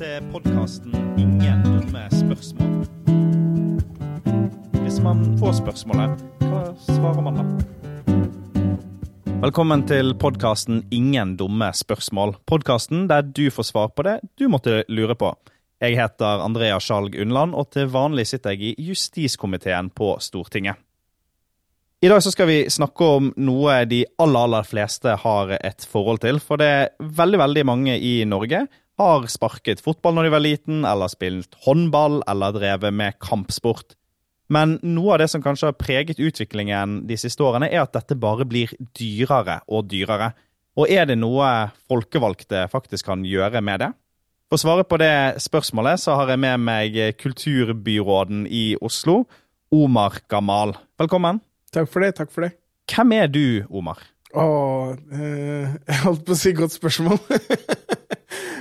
til podkasten 'Ingen dumme spørsmål'. Hvis man får spørsmålet, hva svarer man da? Velkommen til podkasten 'Ingen dumme spørsmål'. Podkasten der du får svar på det du måtte lure på. Jeg heter Andrea Skjalg Undland, og til vanlig sitter jeg i justiskomiteen på Stortinget. I dag så skal vi snakke om noe de aller, aller fleste har et forhold til. For det er veldig, veldig mange i Norge har sparket fotball når de var liten, eller spilt håndball, eller drevet med kampsport. Men noe av det som kanskje har preget utviklingen de siste årene, er at dette bare blir dyrere og dyrere. Og er det noe folkevalgte faktisk kan gjøre med det? For å svare på det spørsmålet så har jeg med meg kulturbyråden i Oslo, Omar Gamal. Velkommen. Takk for det. takk for det. Hvem er du, Omar? Å, eh, jeg holdt på å si godt spørsmål.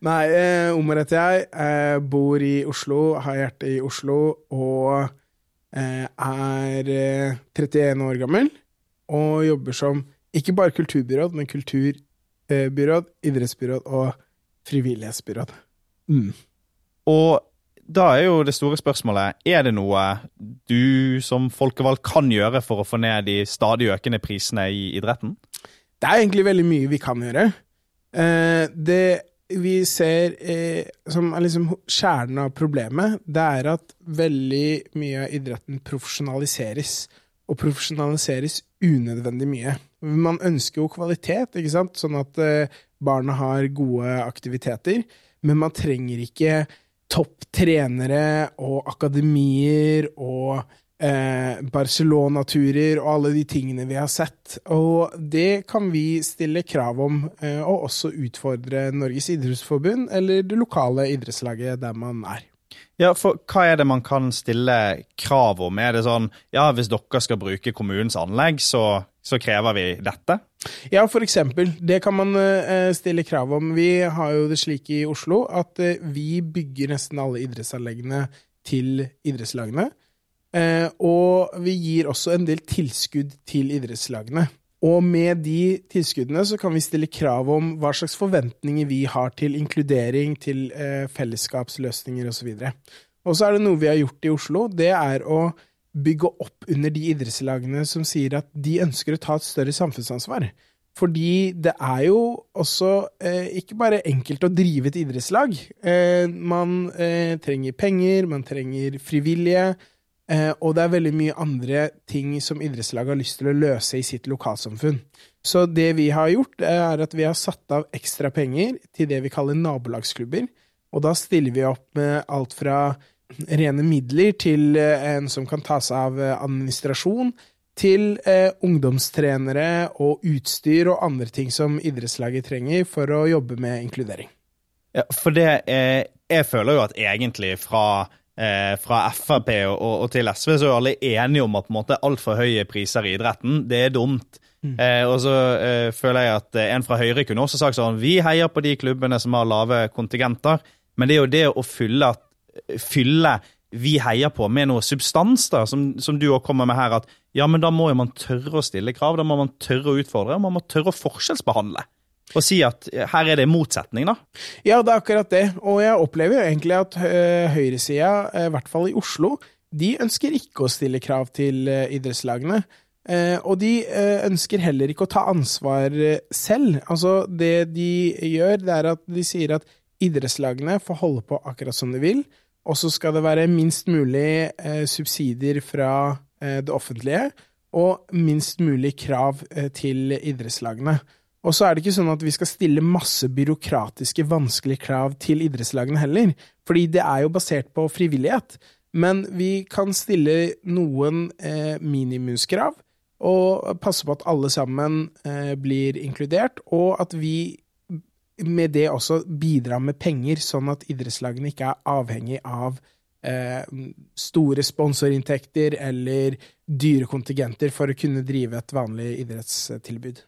Nei, eh, Omar heter jeg. Eh, Bor i Oslo, har hjerte i Oslo og eh, er 31 eh, år gammel. Og jobber som ikke bare kulturbyråd, men kulturbyråd, idrettsbyråd og frivillighetsbyråd. Mm. Og da er jo det store spørsmålet er det noe du som folkevalgt kan gjøre for å få ned de stadig økende prisene i idretten? Det er egentlig veldig mye vi kan gjøre. Eh, det vi ser eh, som er liksom kjernen av problemet, det er at veldig mye av idretten profesjonaliseres. Og profesjonaliseres unødvendig mye. Man ønsker jo kvalitet, ikke sant? sånn at eh, barna har gode aktiviteter, men man trenger ikke topp trenere og akademier og eh, Barcelona-turer og alle de tingene vi har sett. Og det kan vi stille krav om, eh, og også utfordre Norges idrettsforbund eller det lokale idrettslaget der man er. Ja, for hva er det man kan stille krav om? Er det sånn ja, hvis dere skal bruke kommunens anlegg, så, så krever vi dette? Ja, for eksempel. Det kan man uh, stille krav om. Vi har jo det slik i Oslo at vi bygger nesten alle idrettsanleggene til idrettslagene. Uh, og vi gir også en del tilskudd til idrettslagene. Og med de tilskuddene så kan vi stille krav om hva slags forventninger vi har til inkludering, til fellesskapsløsninger osv. Og så er det noe vi har gjort i Oslo. Det er å bygge opp under de idrettslagene som sier at de ønsker å ta et større samfunnsansvar. Fordi det er jo også eh, ikke bare enkelt å drive et idrettslag. Eh, man eh, trenger penger, man trenger frivillige, eh, og det er veldig mye andre ting som idrettslaget har lyst til å løse i sitt lokalsamfunn. Så det vi har gjort, er at vi har satt av ekstra penger til det vi kaller nabolagsklubber. Og da stiller vi opp med alt fra rene midler til eh, en som kan ta seg av eh, administrasjon, til eh, ungdomstrenere og utstyr og andre ting som idrettslaget trenger for å jobbe med inkludering. Ja, for det eh, Jeg føler jo at egentlig fra, eh, fra Frp og, og, til SV så er alle enige om at på en måte altfor høye priser i idretten, det er dumt. Mm. Eh, og så føler jeg at en fra Høyre kunne også sagt sånn Vi heier på de klubbene som har lave kontingenter, men det er jo det å fylle fylle vi heier på med noe substans, da, som, som du òg kommer med her, at ja, men da må jo man tørre å stille krav, da må man tørre å utfordre, og man må tørre å forskjellsbehandle. Og si at her er det motsetning, da. Ja, det er akkurat det. Og jeg opplever jo egentlig at uh, høyresida, uh, i hvert fall i Oslo, de ønsker ikke å stille krav til idrettslagene. Og de ønsker heller ikke å ta ansvar selv. Altså, det de gjør, det er at de sier at idrettslagene får holde på akkurat som de vil, og så skal det være minst mulig eh, subsidier fra eh, det offentlige, og minst mulig krav eh, til idrettslagene. Og så er det ikke sånn at vi skal stille masse byråkratiske, vanskelige krav til idrettslagene heller, fordi det er jo basert på frivillighet. Men vi kan stille noen eh, minimumskrav, og passe på at alle sammen eh, blir inkludert, og at vi med det også bidrar med penger, sånn at idrettslagene ikke er avhengig av eh, store sponsorinntekter eller dyre kontingenter for å kunne drive et vanlig idrettstilbud.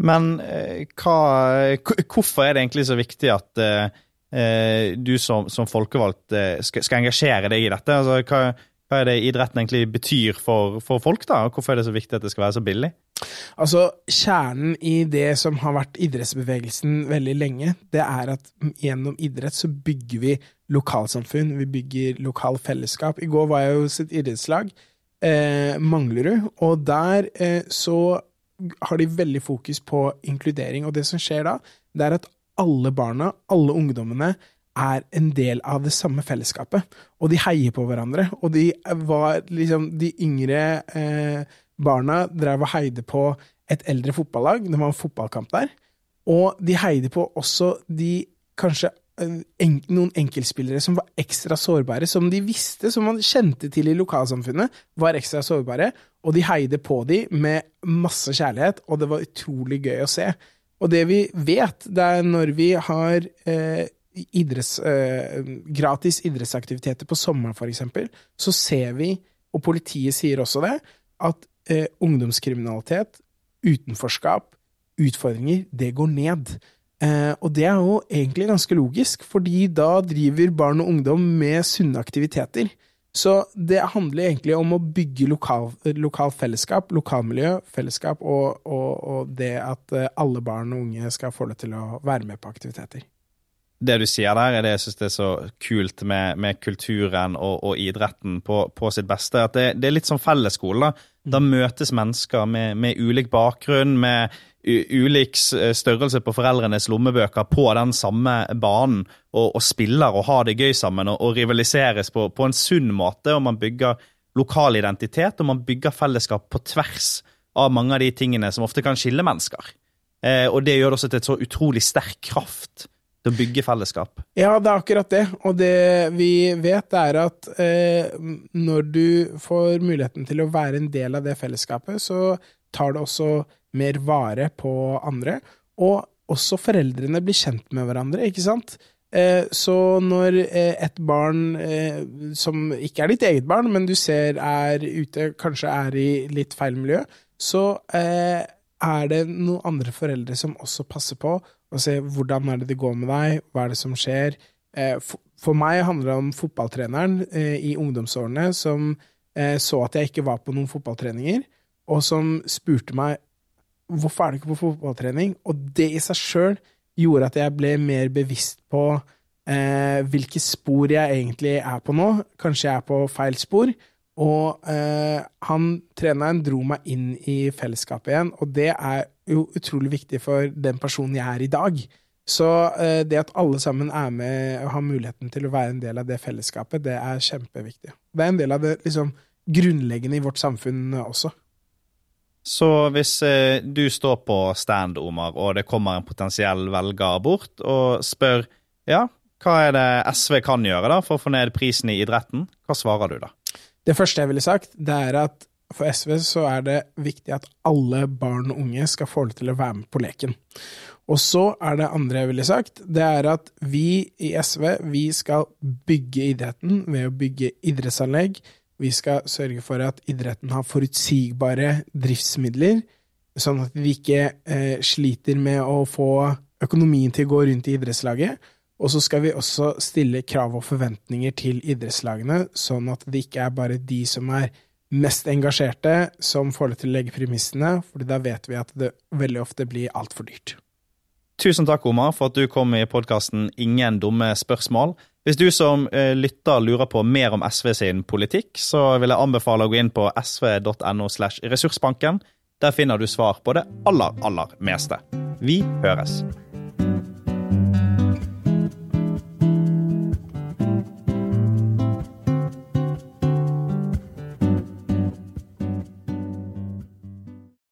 Men eh, hva, hvorfor er det egentlig så viktig at eh, eh du som, som folkevalgt eh, skal, skal, engasjere deg i dette? Altså, hva, hva er det idretten egentlig betyr for, for, folk, da? Hvorfor er det så viktig at det skal være så billig? Altså, Kjernen i det som har vært idrettsbevegelsen veldig lenge, det er at gjennom idrett så bygger vi lokalsamfunn, vi bygger lokal fellesskap. I går var jeg hos et idrettslag, eh, Manglerud, og der eh, så har de veldig fokus på inkludering. Og det som skjer da, det er at alle barna, alle ungdommene, er en del av det samme fellesskapet. Og de heier på hverandre. Og de var liksom De yngre eh, barna drev og heide på et eldre fotballag. Det var en fotballkamp der. Og de heide på også de kanskje en, noen enkeltspillere som var ekstra sårbare, som de visste, som man kjente til i lokalsamfunnet, var ekstra sårbare. Og de heide på de med masse kjærlighet, og det var utrolig gøy å se. Og det vi vet, det er når vi har eh, idretts, eh, gratis idrettsaktiviteter på sommeren, f.eks., så ser vi, og politiet sier også det, at eh, ungdomskriminalitet, utenforskap, utfordringer, det går ned. Eh, og det er jo egentlig ganske logisk, fordi da driver barn og ungdom med sunne aktiviteter. Så det handler egentlig om å bygge lokal, lokal fellesskap, lokalmiljø, fellesskap, og, og, og, det at eh, alle barn og unge skal få det til å være med på aktiviteter det du sier der, er det jeg syns er så kult med, med kulturen og, og, idretten på, på, sitt beste. At det, det er litt som fellesskole. Da. Da mm. møtes mennesker med, med ulik bakgrunn, med ulik størrelse på foreldrenes lommebøker på den samme banen, og, og spiller og har det gøy sammen og, og rivaliseres på, på, en sunn måte. og Man bygger lokal identitet, og man bygger fellesskap på tvers av mange av de tingene som ofte kan skille mennesker. Eh, og det gjør det også til et så utrolig sterk kraft til å bygge fellesskap? Ja, det er akkurat det. Og det vi vet, er at eh, når du får muligheten til å være en del av det fellesskapet, så tar det også mer vare på andre. Og også foreldrene blir kjent med hverandre, ikke sant? Eh, så når eh, et barn eh, som ikke er ditt eget barn, men du ser er ute, kanskje er i litt feil miljø, så er det noen andre foreldre som også passer på og se hvordan er det det går med deg, hva er det som skjer. Eh, for meg handler det om fotballtreneren eh, i ungdomsårene som eh, så at jeg ikke var på noen fotballtreninger, og som spurte meg hvorfor er du ikke på fotballtrening, og det i seg sjøl gjorde at jeg ble mer bevisst på hvilke spor jeg egentlig er på nå. Kanskje jeg er på feil spor. Og eh, han treneren dro meg inn i fellesskapet igjen, og det er jo utrolig viktig for den personen jeg er i dag. Så eh, det at alle sammen er med og har muligheten til å være en del av det fellesskapet, det er kjempeviktig. Det er en del av det liksom, grunnleggende i vårt samfunn også. Så hvis eh, du står på stand, Omar, og det kommer en potensiell velger bort og spør ja, hva er det SV kan gjøre da for å få ned prisen i idretten, hva svarer du da? Det første jeg ville sagt, det er at for SV så er det viktig at alle barn og unge skal få lov til å være med på leken. Og så er det andre jeg ville sagt, det er at vi i SV vi skal bygge idretten ved å bygge idrettsanlegg. Vi skal sørge for at idretten har forutsigbare driftsmidler, sånn at vi ikke eh, sliter med å få økonomien til å gå rundt i idrettslaget. Og så skal vi også stille krav og forventninger til idrettslagene, sånn at det ikke er bare de som er mest engasjerte, som får det til å legge premissene, for da vet vi at det veldig ofte blir altfor dyrt. Tusen takk, Omar, for at du kom i podkasten Ingen dumme spørsmål. Hvis du som eh, lytter lurer på mer om SV sin politikk, så vil jeg anbefale å gå inn på sv.no slash ressursbanken. Der finner du svar på det aller, aller meste. Vi høres.